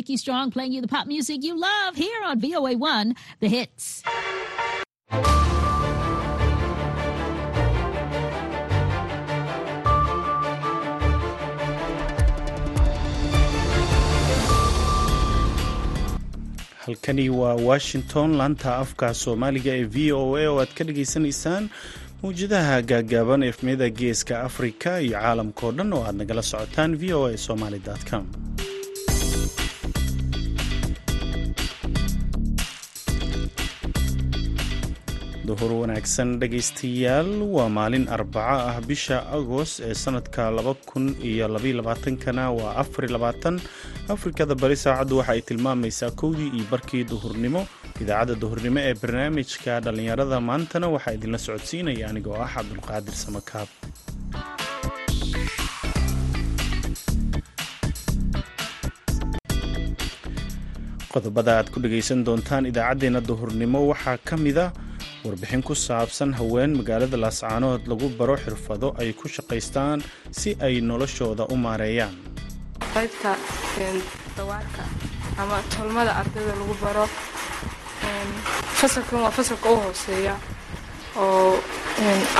Nikki Strong playing you the pop music you love here on VOA1, The Hits. halkani waa washington laanta afka soomaaliga ee v o a oo aad ka dhagaysanaysaan mawjadaha gaagaaban efmiyada geeska afrika iyo caalamkao dhan oo aad nagala socotaan v o a somaly com duhur wanaagsan dhegaystayaal. Waa maalin arbaco ah bisha agost ee sanadka laba kun iyo labaylabaatankana waa afarilabaatan afrikada bari saacaddu waxa ay tilmaamaysaa kowdii iyo barkii duhurnimo. Idaacadda duhurnimo ee barnaamijka dhallinyarada maantana waxaa idinla socodsiinaya anigoo ah cabdulqaadir samakaab. Qodobada aad ku dhegaysan doontaan idaacaddeenna duhurnimo waxaa ka mida warbixin ku saabsan haween magaalada laascaanood lagu baro xirfado ay ku shaqaystaan si ay noloshooda u maareeyaan. Qaybta dawaarka ama tolmada ardayda lagu baro fasalkan waa fasalka u hooseeya oo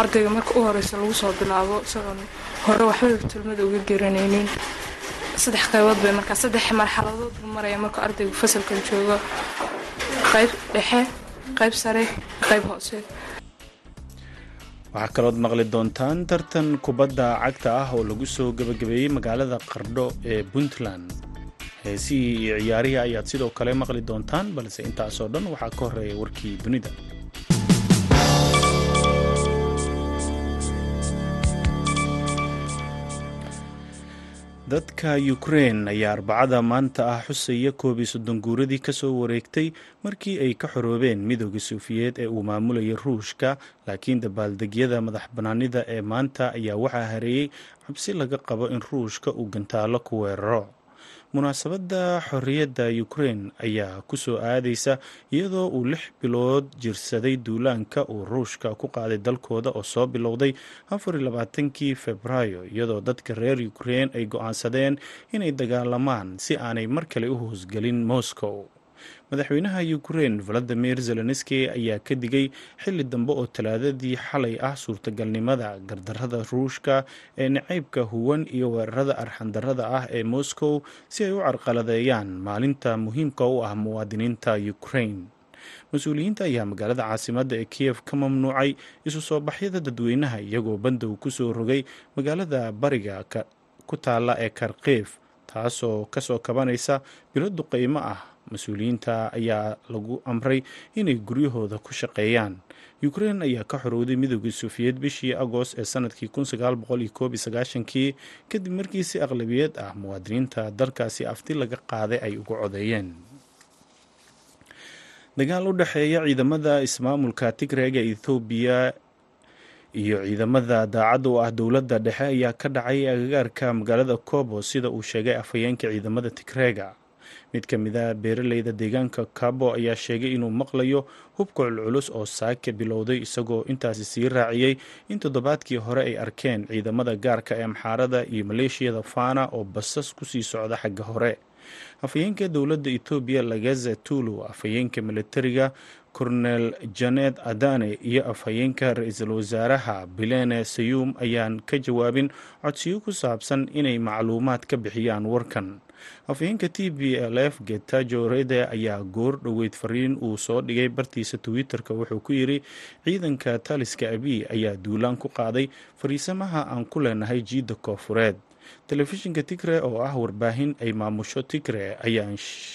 ardayga marka u horeysa lagu soo bilaabo isagoon hore waxbaba tolmada uga geranaynin saddex qaybood bay markaa saddex marxaladood buu maraya markuu ardaygu fasalkan joogo. Qayb dhexe qayb sare qayb hoose. Waxaa kalood maqli doontaan tartan kubadda cagta ah oo lagu soo gebagabeeyey magaalada qardho ee puntland. Heesihii iyo ciyaarihii ayaad sidoo kale maqli doontaan balse intaasoo dhan waxaa ka horreeya warkii dunida dadka ukrein ayaa arbacada maanta ah xusaya koob iyo soddon guuradii ka soo wareegtay markii ay ka xoroobeen midooda suufiyeed ee uu maamulayay ruushka. Laakiin dabaaldegyada madax bannaanida ee maanta ayaa waxaa hareeyey cabsi laga qabo in ruushka uu gantaalo ku weeraro munaasabadda xorriyadda ukrein ayaa ku soo aadaysa iyadoo uu lix bilood jirsaday duulaanka uu ruushka ku qaaday dalkooda oo soo bilowday afarlabaatankii februaayo iyadoo dadka reer ukrein ay go'aansadeen inay dagaalamaan si aanay mar kale u hoosgelin moscow madaxweynaha ukrein valadimir zelenski ayaa ka digay xilli dambe oo talaadadii xalay ah suurtagalnimada gardarada ruushka ee nacaybka huwan iyo weerarada arxandarada ah ee moscow si ay u carqaladeeyaan maalinta muhiimka u ah muwaadiniinta ukrein mas'uuliyiinta ayaa magaalada caasimadda ee kiyef ka mamnuucay isu soo baxyada dadweynaha iyagoo bandow ku soo rogay magaalada bariga ku taalla ee karkiif taasoo ka soo kabanaysa bilo duqeymo ah mas'uuliyiinta ayaa lagu amray inay guryahooda ku shaqeeyaan. Ukrein ayaa ka xorowday midooda suufiyeed bishii agost ee sannadkii kii kadib markii si aqlabiyad ah muwaadiniinta dalkaasi afti laga qaaday ay ugu codeeyeen. Dagaal u dhexeeya ciidamada ismaamulka tigreega ethoobiya iyo ciidamada daacadda u ah dowladda dhexe ayaa ka dhacay agagaarka magaalada kobo sida uu sheegay afhayeenka ciidamada tigreega mid ka mid a beeraleyda deegaanka kabo ayaa sheegay inuu maqlayo hubka culculus oo saaka bilowday isagoo intaasi sii raaciyey in toddobaadkii hore ay arkeen ciidamada gaarka ee amxaarada iyo maleeshiyada fana oo basas ku sii socda xagga hore. Afhayeenka dowladda etoobiya lagaza tulu afhayeenka militariga kornel janet adane iyo afhayeenka ra'iisul wasaaraha bilene sayuum ayaan ka jawaabin codsiyo ku saabsan inay macluumaad ka bixiyaan warkan. Afhayeenka t b l f getajo rede ayaa goor dhoweyd fariin uu soo dhigay bartiisa twitter-ka wuxuu ku yidhi ciidanka taliska abiy ayaa duulaan ku qaaday fariisamaha aan ku leenahay jiidda koofureed telefishinka tigre oo ah warbaahin ay maamusho tigre ayaa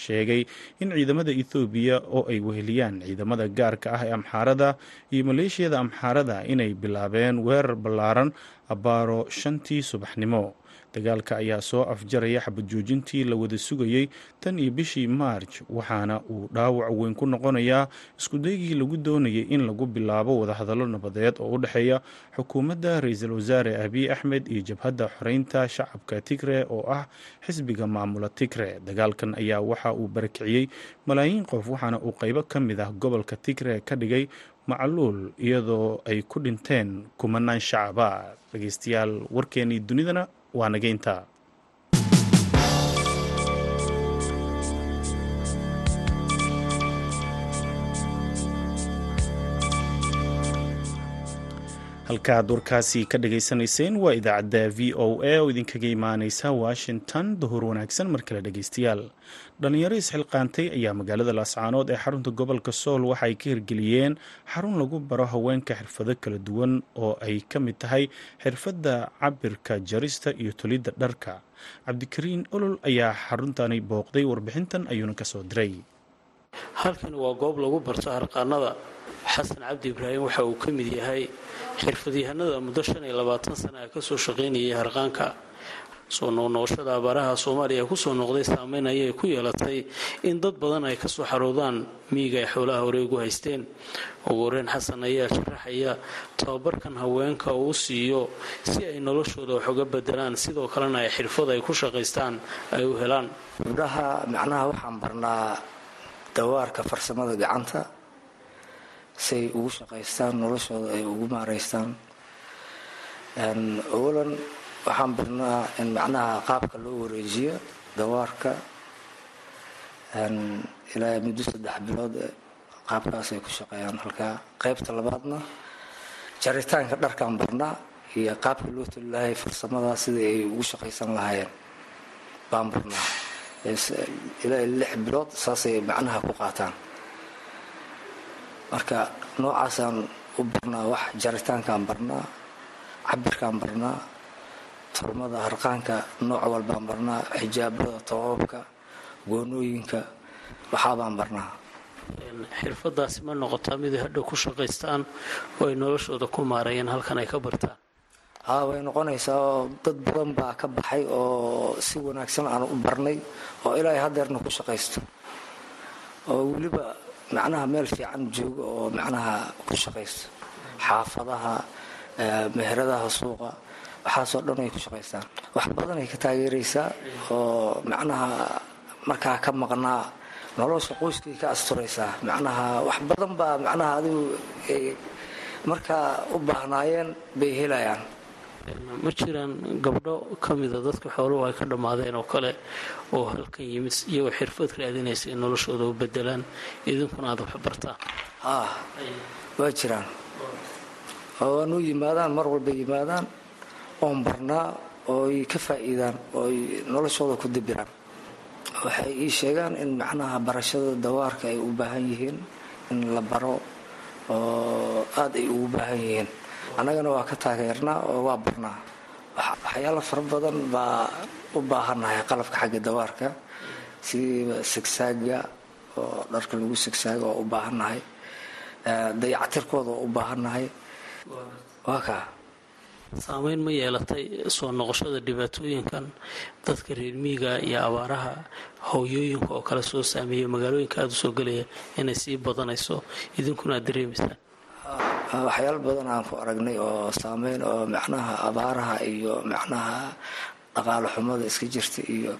sheegay in ciidamada ethoobiya oo ay weheliyaan ciidamada gaarka ah ee amxaarada iyo maleeshiyada amxaarada inay bilaabeen weerar ballaaran abbaaro shantii subaxnimo dagaalka ayaa soo afjaraya xabad joojintii la wada sugayey tan iyo bishii maarj waxaana uu dhaawac weyn ku noqonayaa iskudaygii lagu doonayay in lagu bilaabo wadahadallo nabadeed oo u dhexeeya xukuumadda ra'iisul wasaare abiy axmed iyo jabhadda xoreynta shacabka tigre oo ah xisbiga maamula tigre. Dagaalkan ayaa waxa uu barakiciyey malaayiin qof waxaana uu qaybo ka mid ah gobolka tigre ka dhigay macluul iyadoo ay ku dhinteen kumanaan shacaba. Dhegeystayaal warkeenii dunidana waa nageynta halkaad warkaasi ka dhagaysanayseen waa idaacadda v o a oo idinkaga imaaneysa washington duhur wanaagsan mar kale dhegeystayaal dhalinyaro isxilqaantay ayaa magaalada laascaanood ee xarunta gobolka sool waxa ay ka hirgeliyeen xarun lagu baro haweenka xirfado kala duwan oo ay ka mid tahay xirfadda cabirka jarista iyo tolidda dharka. Cabdikariin olol ayaa xaruntani booqday warbixintan ayuuna ka soo diray xasan cabdi ibraahim waxa uu ka mid yahay xirfadyahanada muddo sana a ka soo shaqaynayay harqaanka. Soo noqnoqoshada abaaraha soomaaliya ku soo noqday saameyn ayay ku yeelatay in dad badan ay ka soo xaroodaan miyiga ay xoolaha hore ugu haysteen. Ugu horeyn xasan ayaa sharaxaya tababarkan haweenka uu siiyo si ay noloshooda wax uga bedelaan sidoo kalena ay xirfad ay ku shaqaystaan ay u helaan. Gabdhaha macnaha waxaan barnaa dawaarka farsamada gacanta siay ugu shaqaystaan noloshooda ay ugu maaraystaan. Awalan waxaan barnaa in macnaha qaabka loo wareejiyo dawaarka. Ilaa muddo saddex bilood qaabkaas ay ku shaqeeyaan. Halkaa qaybta labaadna jaritaanka dharkaan barnaa iyo qaabka loo toli lahay farsamada sidai ay ugu shaqaysan lahaayeen. Baan barnaa. Ilaa lix bilood saasay macnaha ku qaataan marka noocaasaan u barnaa wax jaritaankaan barnaa cabirkaan barnaa turmada harqaanka nooc walbaan barnaa xijaabada toobabka goonooyinka waxaabaan barnaa. Xirfadaasi ma noqotaa miday hadhow ku shaqaystaan oo ay noloshooda ku maareeyeen halkan ay ka bartaan? Haa way noqonaysaa oo dad badan baa ka baxay oo si wanaagsan aan u barnay oo ilaahay hadeerna ku shaqaysto. Oo weliba macnaha meel fiican jooga oo macnaha ku shaqaysto xaafadaha meheradaha suuqa waxaasoo dhan ay ku shaqaystaan wax badan ay ka taageeraysaa oo macnaha markaa ka maqnaa nolosha qoyskay ka asturaysaa macnaha wax badan baa macnaha adigu markaa u baahnaayeen bay helayaan ma jiraan gabdho ka mida dadka xooluhu ay ka dhammaadeen oo kale oo halkan yimid iyagoo xirfad raadinaysa in noloshooda u bedelaan idinkuna aad wax bartaan haa waa jiraan. Oo waanu yimaadaan mar walba yimaadaan oon barnaa ooy ka faa'iidaan ooy noloshooda ku dibiraan. Waxay ii sheegaan in macnaha barashada dawaarka ay u baahan yihiin in la baro oo aada ay ugu baahan yihiin annagana waa ka taageernaa oo waa barnaa waxyaalo fara badan baa u baahannahay qalabka xagga dawaarka sidiiba sigsaaga oo dharka lagu sigsaaga oo u baahannahay dayactirkooda oo u baahannahay. Waa kaa saameyn ma yeelatay soo noqoshada dhibaatooyinkan dadka reer miiga iyo abaaraha hooyooyinka oo kale soo saameeya magaalooyinka aada u soo gelaya inay sii badanayso. Idinkuna aad dareemaysaan waxyaalo badan aan ku aragnay oo saameyn oo macnaha abaaraha iyo macnaha dhaqaalo xumada iska jirta iyo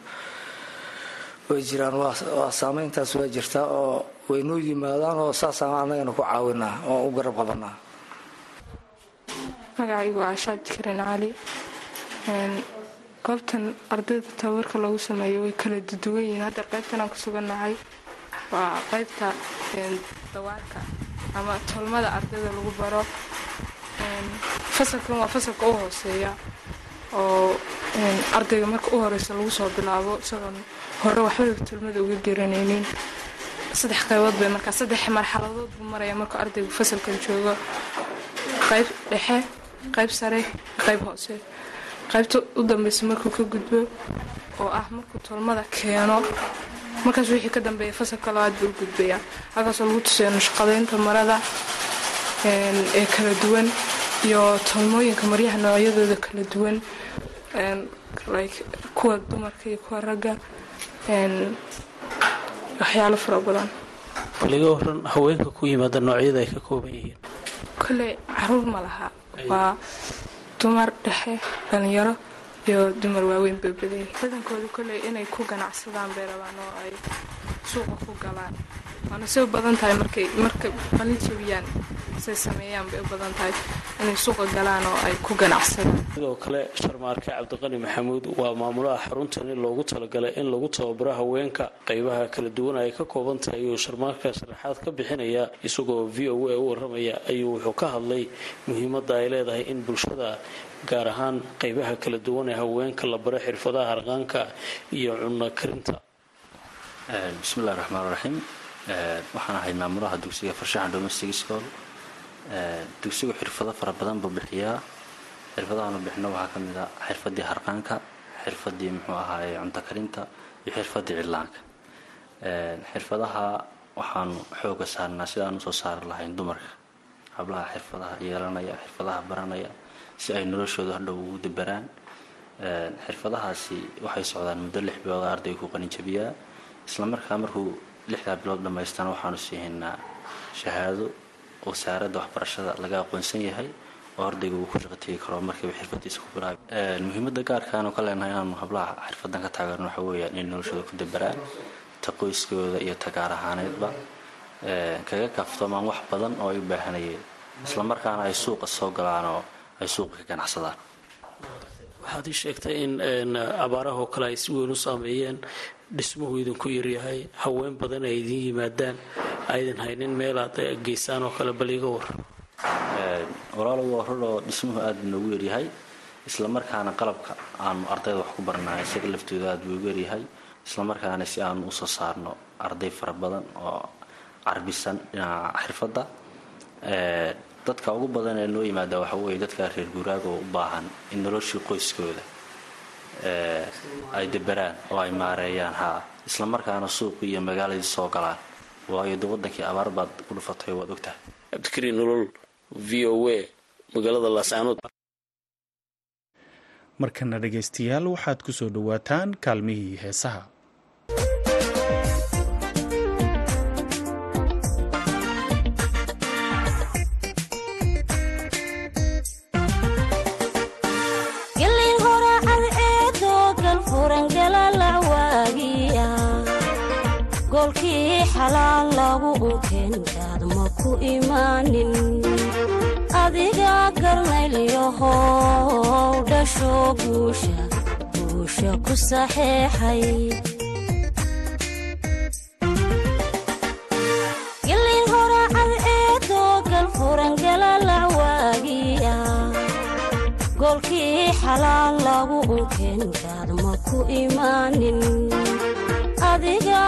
way jiraan. Waa saameyntaas waa jirtaa oo way noo yimaadaan oo saasaan annagana ku caawinaa oo u garab qabanaa. Magacaygu waa ashaad karin cali. Goobtan ardayda tababarka lagu sameeyo way kala duduwan yihiin. Hadda qaybtan aan ku sugannahay waa qaybta dawaarka ama tolmada ardayda lagu baro fasalkan waa fasalka u hooseeya oo ardayga marka u horeysa lagu soo bilaabo isagoon hore waxbaba tolmada uga garanaynin. Saddex qaybood bay markaa saddex marxaladood buu maraya markuu ardaygu fasalkan joogo. Qayb dhexe qayb sare qayb hoose. Qaybta u dambeysa markuu ka gudbo oo ah markuu tolmada keeno markaas wixii ka dambeeya fasalka labaad buu gudbayaa halkaasoo lagu tusayo nashqadeynta marada ee kala duwan iyo tolmooyinka maryaha noocyadooda kala duwan kuwa dumarka iyo kuwa ragga waxyaalo fara badan. Baliga horan haweenka ku yimaada noocyada ay ka kooban yihiin. Kolley carruur ma laha. Waa dumar dhexe dhalinyaro iyo dumar waaweyn babadey badankooda kolley inay ku ganacsadaan bay oo ay suuqa ku galaan waana say u badan tahay markay markay qalin jabiyaan say sameeyaan bay u badan tahay inay suuqa galaan oo ay ku ganacsadaan sidoo kale sharmaarke cabdiqani maxamuud waa maamulaha xaruntani loogu talagalay in lagu tababaro haweenka qaybaha kala duwan ay ka kooban tahay ayuu sharmaarka sharaxaad ka bixinaya isagoo v o a u waramaya ayuu wuxuu ka hadlay muhiimadda ay leedahay in bulshada gaar ahaan qaybaha kala duwan ee haweenka la baro xirfadaha harqaanka iyo cunno karinta. Bismillahi raxmaan raxiim waxaan ahay maamulaha dugsiga farshaxan domestic school. Dugsigu xirfado fara badan buu bixiyaa. Xirfadahaanu bixino waxaa ka mid a xirfadii harqaanka xirfadii muxuu ahaaye cunto karinta iyo xirfadii cidlaanka xirfadaha waxaanu xooga saarnaa sidaan u soo saari lahayn dumarka. Hablaha xirfadaha yeelanaya xirfadaha baranaya si ay noloshooda hadhow ugu dabaraan. Xirfadahaasi waxay socdaan muddo lix bilooda ardayga ku qaninjabiyaa islamarkaa markuu lixdaa bilood dhammaystana waxaanu siihaynaa shahaado wasaaradda waxbarashada laga aqoonsan yahay oo ardayga uu ku shaqo tegi karo markiiba xirfadiisa ku bilaab muhiimada gaarkaanu ka leenahay inaanu hablaha xirfadan ka taageerno waxa weeyaan inay noloshooda ku dabaraan ta qoyskooda iyo ta gaar ahaaneedba. Kaga kaaftomaan wax badan oo ay u baahanayeen islamarkaana ay suuqa soo galaan oo ay suuqa ka ganacsadaan. Waxaad ii sheegtay in abaarahoo kale ay si weyn u saameeyeen dhismuhu idinku yaryahay haween badan ay idiin yimaadaan aydan haynin meelaad geysaan oo kale bal iga war. Walaalow waa rur oo dhismuhu buu noogu yaryahay islamarkaana qalabka aanu ardayda wax ku barnahay isaga laftooda aada buu ugu yaryahay islamarkaana si aanu u soo saarno arday fara badan oo carbisan dhinaca xirfadda dadka ugu badan ee noo yimaada waxa weeye dadka reer guuraaga oo u baahan in noloshii qoyskooda ay dabaraan oo ay maareeyaan. Haa islamarkaana suuqii iyo magaaladii soo galaan. Waayo de wadankii abaar baad ku dhufatay waad ogtahay. Cabdikariin nolol v o a magaalada laascaanood markana dhegaystayaal waxaad ku soo dhowaataan kaalmihii heesaha goolkii xalaal lagu unkeenkaad ma ku imaanin? Adiga garnaylyahow dhasho guusha guusha ku saxeexay. Gillin horacad eedoo galfuran xalaal lagu unkeenkaad ma ku imaanin adiga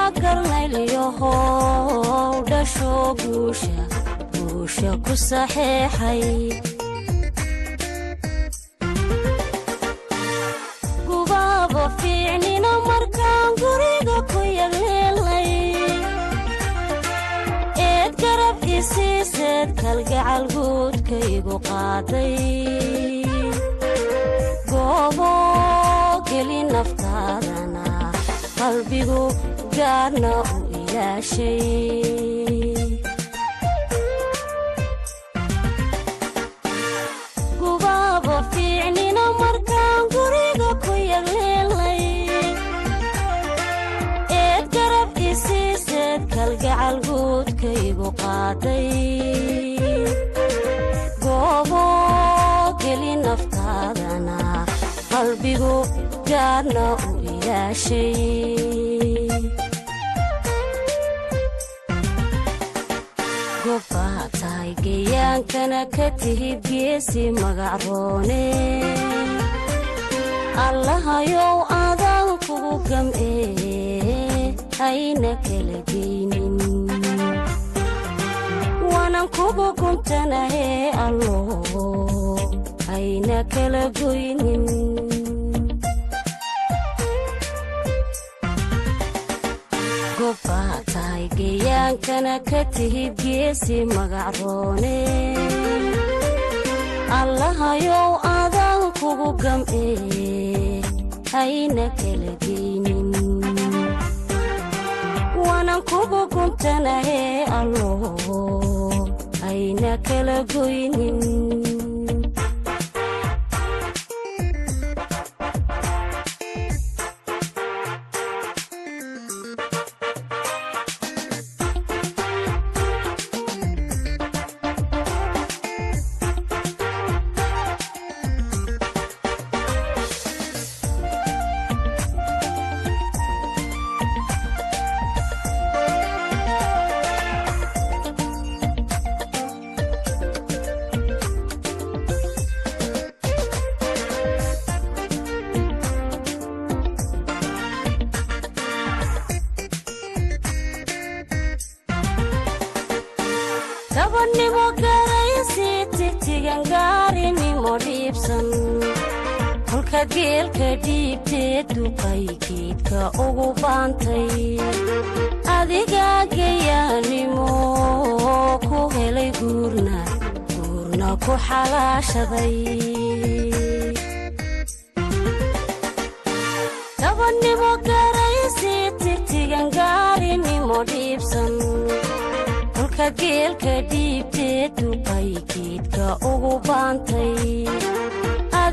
gubaaba fiicnina markaan guriga ku yagleelnay eed garab isiiseed kalgacal guudkaygu qaaday qalbigu gaarna u ilaashay gubaaba fiicnina markaan guriga ku yagleelnay eed garab isiiseed kalgacal guudkaygu qaaday goobo geli naftaadana qalbigu gaarna u gobbaa tahay geyaankana ka tihid geesi magacroone allahayow adaan kugu gam'ee hayna kala geynin waanan kugu guntanahee allo hayna kala goynin geyaankana ka tihid geesi magacroone allahayow adaan kugu gam'ee hayna kala kugu guntanahee allo hayna kala goynin kolka geelka dhiibtee duqay geedka ugu baantay adigaa gayaanimo ku helay guurna guurna ku xalaashaday gabadhnimo garaysi tigtigan gaarinimo dhiibsan kolka geelka dhiibtee duqay geedka ugu baantay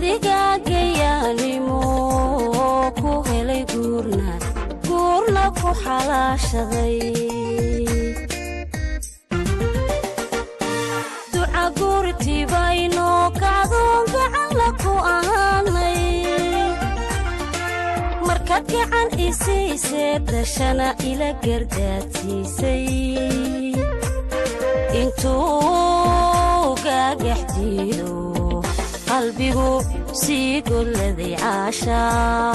adigaa gayaanimo ku helay guurna guurna ku xalaashaday. Gacan isiisee dhashana ila gardaadsiisay intuu diido qalbigu sii golladay caashaa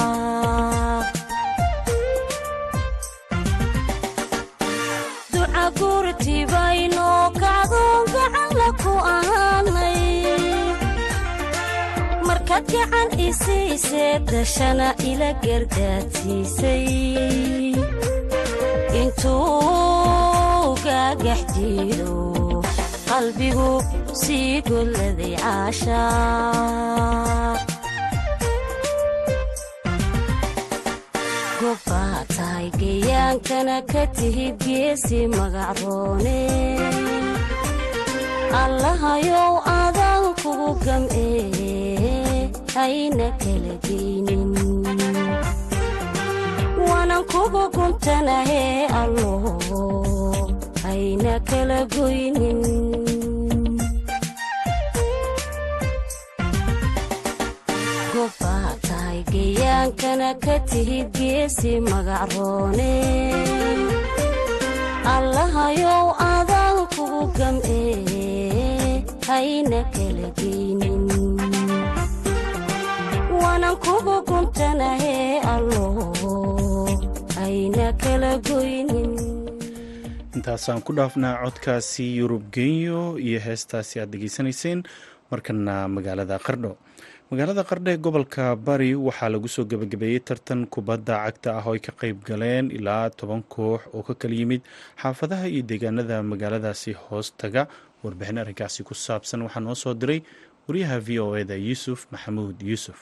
duca guurtibaynoo kacdoon gacanla ku ahaanay markaad intuu gaagax diido qalbigu sii golladay caashaa gobbaa tahay gayaankana ka tihid geesi magacroone allahayow adaan kugu gam'ee hayna kala geynin waanan kugu guntanahee allo hayna kala goynin ka tihid geesi magacroone allahayow adaan kugu gam'ee hayna kala geynin waanan kugu guntanahee allo hayna kala goynin. Intaasaan ku dhaafnaa codkaasi yurub genyo iyo heestaasi aad degeysanayseen markana magaalada qardho magaalada qardho ee gobolka bari waxaa lagu soo gebagabeeyey tartan kubadda cagta ah oo ay ka qeyb galeen ilaa toban koox oo ka kala yimid xaafadaha iyo deegaanada magaaladaasi hoos taga. Warbixin arrinkaasi ku saabsan waxaa noo soo diray wariyaha v o eda yuusuf maxamuud yuusuf.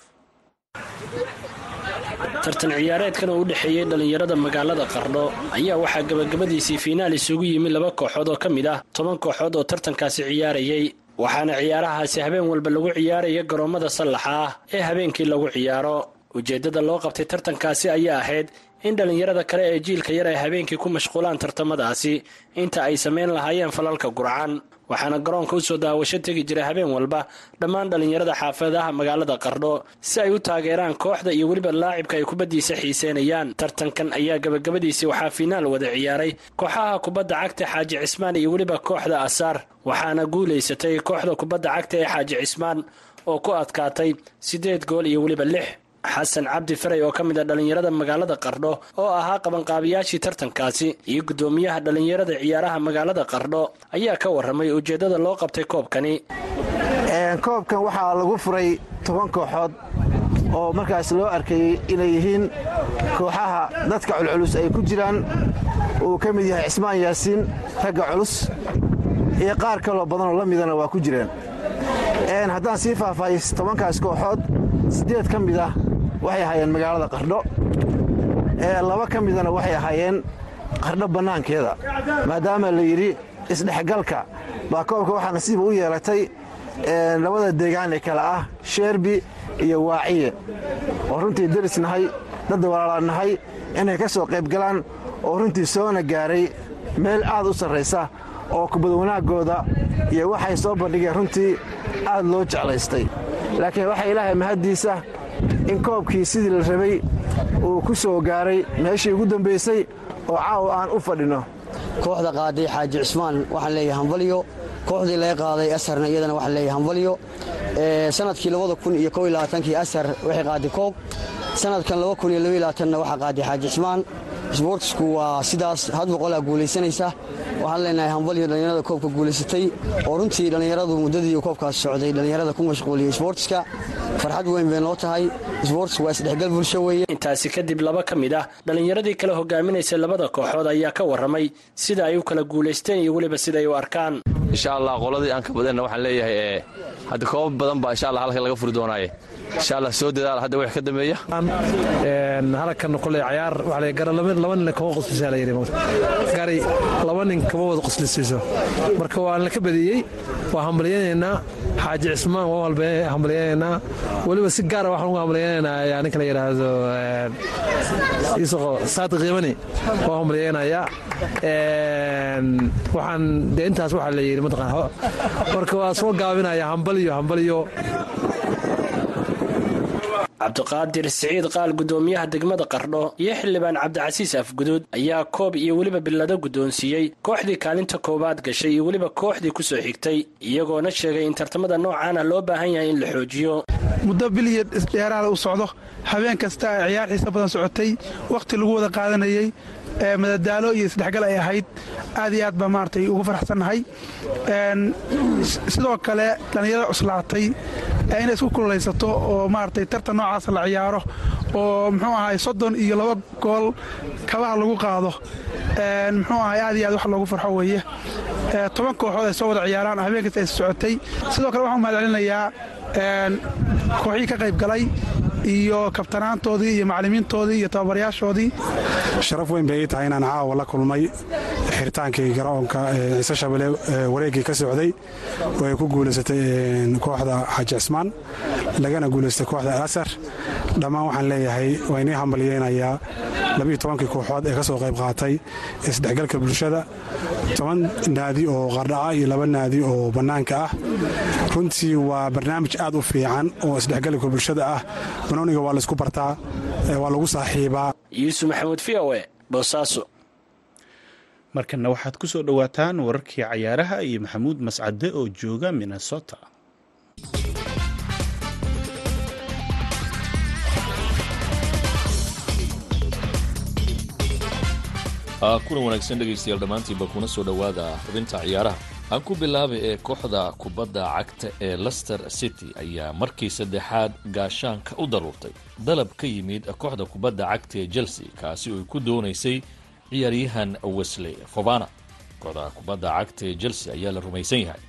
Tartan ciyaareedkan oo u dhexeeyey dhallinyarada magaalada qardho ayaa waxaa gebagabadiisii fiinaal isugu yimi laba kooxood oo ka mid ah toban kooxood oo tartankaasi ciyaarayey waxaana ciyaarahaasi habeen walba lagu ciyaaraya garoommada sallaxa ah ee habeenkii lagu ciyaaro. Ujeeddada loo qabtay tartankaasi ayaa ahayd in dhallinyarada kale ee jiilka yar ay habeenkii ku mashquulaan tartamadaasi inta ay samayn lahaayeen falalka gurcan waxaana garoonka u soo daawasho tegi jiray habeen walba dhammaan dhallinyarada xaafadaha magaalada qardho si ay u taageeraan kooxda iyo weliba laacibka ay kubaddiisa xiiseynayaan tartankan ayaa gebagabadiisii waxaa fiinaal wada ciyaaray kooxaha kubadda cagta xaaji cismaan iyo weliba kooxda asaar waxaana guulaysatay kooxda kubadda cagta ee xaaji cismaan oo ku adkaatay siddeed gool iyo weliba lix xasan cabdi faray oo ka mid a dhallinyarada magaalada qardho oo ahaa qabanqaabiyaashii tartankaasi iyo guddoomiyaha dhallinyarada ciyaaraha magaalada qardho ayaa ka warramay ujeeddada loo qabtay koobkani. Koobkan waxaa lagu furay toban kooxood oo markaas loo arkayey inay yihiin kooxaha dadka culculus ay ku jiraan. Uu ka mid yahay cismaan yaasiin ragga culus iyo qaar kaloo badanoo la midana waa ku jireen. Haddaan sii faahfaahiy tobankaas kooxood siddeed ka mid ah waxay ahaayeen magaalada qardho laba ka midana waxay ahaayeen qardho bannaankeeda maadaama la yidhi isdhexgalka baa koobka waxaa nasiiba u yeelatay labada deegaan ee kale ah sheerbi iyo waaciye. Oo runtii deris nahay dad walaala nahay inay ka soo qayb galaan oo runtii soona gaaray meel aad u sarraysa oo kubad wanaaggooda iyo waxay soo bandhigeen runtii aad loo jeclaystay. Laakiin waxaa ilaahay mahaddiisa in koobkii sidii la rabay uu ku soo gaaray meeshii ugu dambaysay oo caawa aan u fadhinno kooxda qaaday xaaji cismaan waxaan leeyahay hambalyo. Kooxdii laga qaaday asarna iyadana waxaan leeyahay hambalyo. Sanadkii kow iyo labaatankii asar waxay qaaday koob sanadkan labaatanna waxaa qaaday xaaji cismaan isboortisku waa sidaas had boqolaa guulaysanaysa waxaan leenahay hambalyo dhallinyarada koobka guulaysatay oo runtii dhallinyaradu muddadii koobkaas socday dhallinyarada ku mashquuliyey isboortiska farxad weyn bay noo tahay. Isboortisku waa isdhexgal bulsho weeye. Intaasi kadib laba ka mid ah dhallinyaradii kala hogaaminaysay labada kooxood ayaa ka warramay. Sida ay u kala guulaysteen iyo weliba siday u arkaan insha allah qoladii aan ka badanna waxaan leeyahay hadda koobab badan baa insha allah halkan laga furi doonaaye. Insha allah soo dadaal hadda wix ka dambeeya. Halkan qoley cayaar waxa la gara laba nin kama qoslisaa la yidhi gari laba nin kama wada qoslisiiso marka waa la ka badiyey waa hambalyaynaynaa xaaji cismaan waa hambalyaynaynaa weliba si gaara waxaan ugu hambalyaynaynaa ninka la yidhaahdo isaqo saadi qiimani waa hambalyaynayaa waxaan dee intaas waxaa la yidhi mataqaan marka waa soo gaabinaya hambalyo hambalyo cabdiqaadir siciid qaal gudoomiyaha degmada qardho iyo xildhibaan cabdicasiis afguduud ayaa koob iyo weliba billado guddoonsiiyey kooxdii kaalinta koowaad gashay iyo weliba kooxdii ku soo xigtay iyagoona sheegay in tartamada noocaana loo baahan yahay in la xoojiyo. Muddo biliya dheeraada u socdo. Habeen kasta ay ciyaar xiisa badan socotay. Wakhti lagu wada qaadanayey madadaalo iyo isdhexgal ay ahayd aad iyo aad baa maaragtay ugu faraxsannahay. Sidoo kale dhallinyarada cuslaatay inay isku kululaysato oo maaragtay tartan noocaas la ciyaaro oo muxuu ahay soddon iyo laba gool kabaha lagu qaado. Muxuu ahay aad iyo aad wax loogu farxo weeye. Toban kooxood ay soo wada ciyaaraan habeenkasta ay socotay. Sidoo kale waxaan mahadcelinayaa kooxihii ka qayb galay iyo kabtanaantoodii iyo macallimiintoodii iyo tababarayaashoodii sharaf weyn bay ii tahay inaan caawa la kulmay. Xiritaankii garoonka ciise shabele wareeggii ka socday oo ay ku guulaysatay kooxda xaaji cismaan lagana guulaystay kooxda alasar dhammaan waxaan leeyahay waa inii hambalyeynayaa labiiyo tobankii kooxood ee ka soo qayb qaatay isdhexgalka bulshada. Toban naadi oo qardhaca iyo laba naadi oo bannaanka ah. Runtii waa barnaamij aad u fiican oo isdhexgalka bulshada ah. Banooniga waa laysku bartaa waa lagu saaxiibaa. Yuusuf maxamuud v o e boosaaso markanna waxaad ku soo dhowaataan wararkii cayaaraha iyo maxamuud mascade oo jooga minnesota kulan wanaagsan dhegaystayaal dhammaantiinba kuna soo dhowaada xubinta ciyaaraha. Aan ku bilaabay ee kooxda kubadda cagta ee lester city ayaa markii saddexaad gaashaanka u daruurtay. Dalab ka yimid kooxda kubadda cagta ee chelsea kaasi oo ay ku doonaysay ciyaaryahan wesley fovana kooxda kubadda cagta ee chelsea ayaa la rumaysan yahay.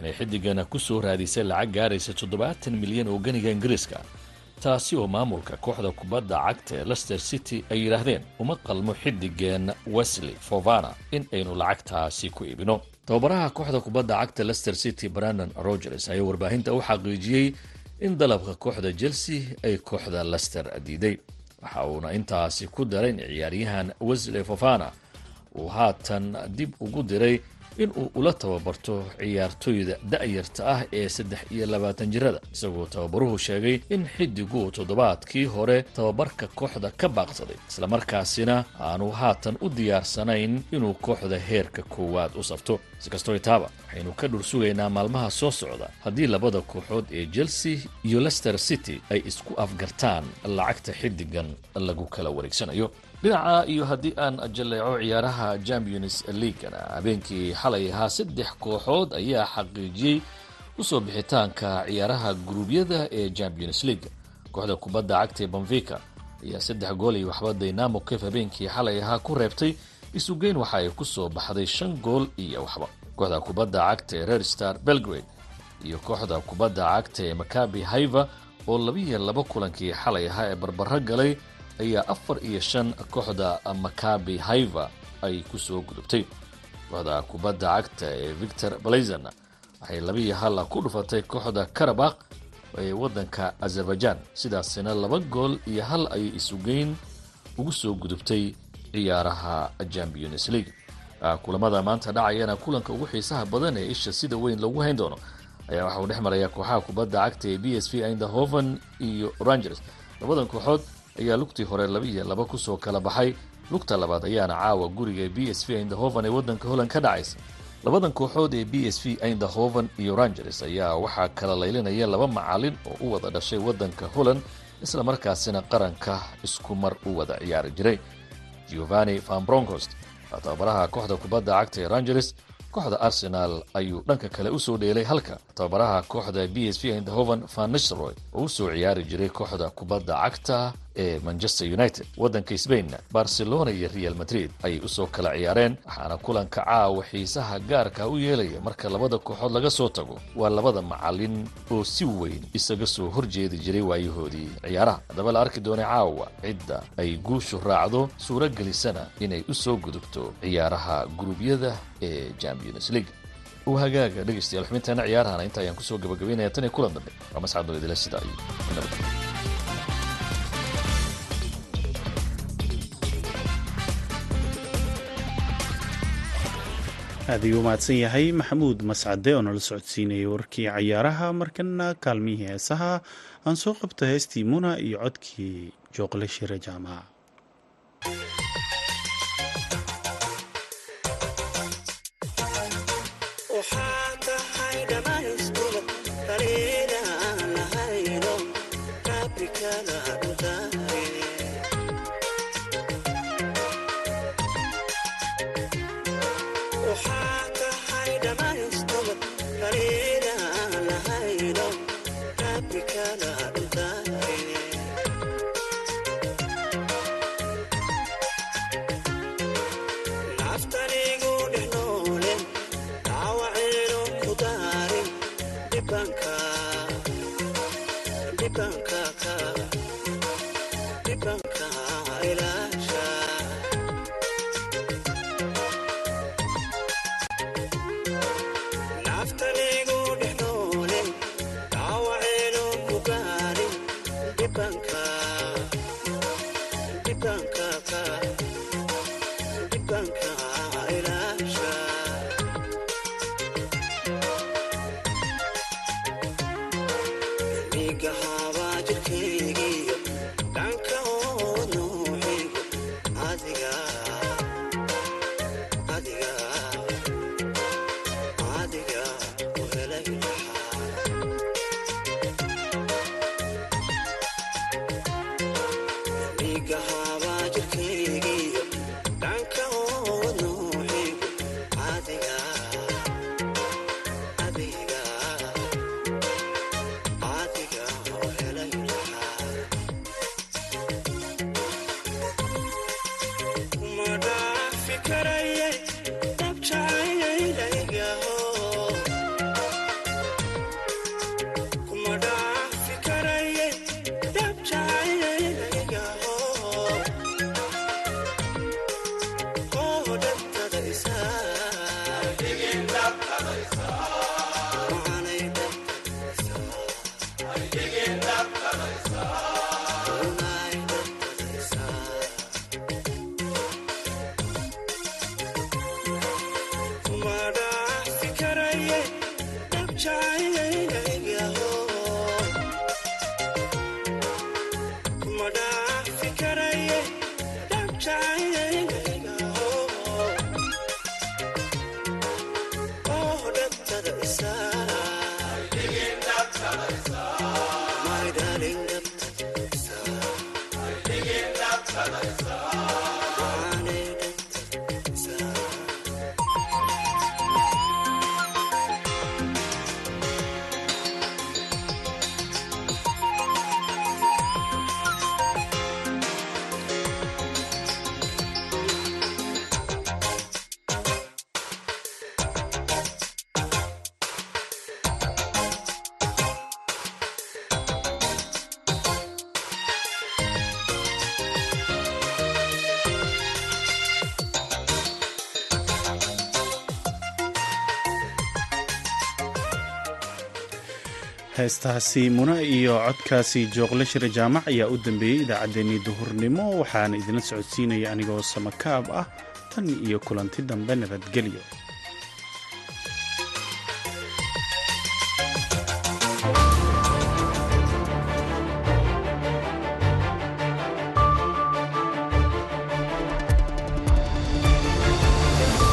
Inay xiddigana ku soo raadisay lacag gaaraysa toddobaatan milyan oo ganiga ingiriiska taasi oo maamulka kooxda kubadda cagta ee lester city ay yidhaahdeen uma qalmo xiddigeen wesley fovana in aynu lacagtaasi ku iibino. Tababaraha kooxda kubadda cagta lester city brandon rogers ayaa warbaahinta u xaqiijiyey in dalabka kooxda chelsea ay kooxda lester diiday waxa uuna intaasi ku daray in ciyaaryahan wesley fovana uu haatan dib ugu diray in uu ula tababarto ciyaartoyda da'yarta ah ee saddex iyo labaatan jirada isagoo tababaruhu sheegay in xiddigu toddobaadkii hore tababarka kooxda ka baaqsaday islamarkaasina aanu haatan u diyaarsanayn inuu kooxda heerka koowaad u safto. Sikastoo itaaba waxaynu ka dhur sugaynaa maalmaha soo socda haddii labada kooxood ee chelsea iyo lester city ay isku afgartaan lacagta xiddigan lagu kala wareegsanayo dhinaca iyo haddii aan jalleeco ciyaaraha champions leaguena habeenkii xalay ahaa saddex kooxood ayaa xaqiijiyey u soo bixitaanka ciyaaraha guruubyada ee champions league. Kooxda kubadda cagta ee banvika ayaa saddex gool iyo waxba daynamo kef habeenkii xalay ahaa ku reebtay isugeyn waxa ay ku soo baxday shan gool iyo waxba. Kooxda kubadda cagta ee red belgrade iyo kooxda kubadda cagta ee makabi haiva oo labiiyo laba kulankii xalay ahaa ee barbaro galay ayaa afar iyo shan kooxda makabi haiva ay ku soo gudubtay. Kooxda kubadda cagta ee victor blazon waxay labiiyo halla ku dhufatay kooxda karabakh ee waddanka azerbaijan. Sidaasina laba gool iyo hal ayay isugeyn ugu soo gudubtay ciyaaraha champions league. Kulamada maanta dhacayana kulanka ugu xiisaha badan ee isha sida weyn lagu hayn doono ayaa waxa uu dhex maraya kooxaha kubadda cagta ee b s v indahoven iyo rangers. Labadan kooxood ayaa lugtii hore laba iyo laba ku soo kala baxay. Lugta labaad ayaana caawa guriga b s v indahoven ee waddanka holland ka dhacaysa. Labadan kooxood ee b s v indahoven iyo rangers ayaa waxaa kala laylinaya laba macalin oo u wada dhashay waddanka holland isla markaasina qaranka isku mar u wada ciyaari jiray. Giovanni van broncos tababaraha kooxda kubadda cagta ee rangeles kooxda arsenal ayuu dhanka kale u soo dheelay halka tababaraha kooxda b s v eindhoven van nistelroy oo u soo ciyaari jiray kooxda kubadda cagta ee manchester united. Waddanka sbainna barcelona iyo real madrid ayay u soo kala ciyaareen waxaana kulanka caawa xiisaha gaarka u yeelaya marka labada kooxood laga soo tago. Waa labada macalin oo si weyn isaga soo horjeedi jiray waayahoodii ciyaaraha. Haddaba la arki doonay caawa cidda ay guushu raacdo suuro gelisana inay u soo gudubto ciyaaraha guruubyada ee champions league. U hagaaga dhegaystayaal xubinteena ciyaarahana inta ayaan ku soo gabagabaynaya tan iyo kulan dambe. Waa mascadoo idila sida iyo nabad aad ayuu umahadsan yahay. Maxamuud mascade oo nala socodsiinayay warkii cayaaraha. Markana kaalmihii heesaha aan soo qabto heestii muna iyo codkii jooqle shire jaamaca kaka heestaasi muna iyo codkaasi jooqle shire jaamac ayaa u dambeeyey idaacaddeenii duhurnimo waxaana idinla socodsiinaya anigoo samakaab ah tan iyo kulanti dambe nabadgelyo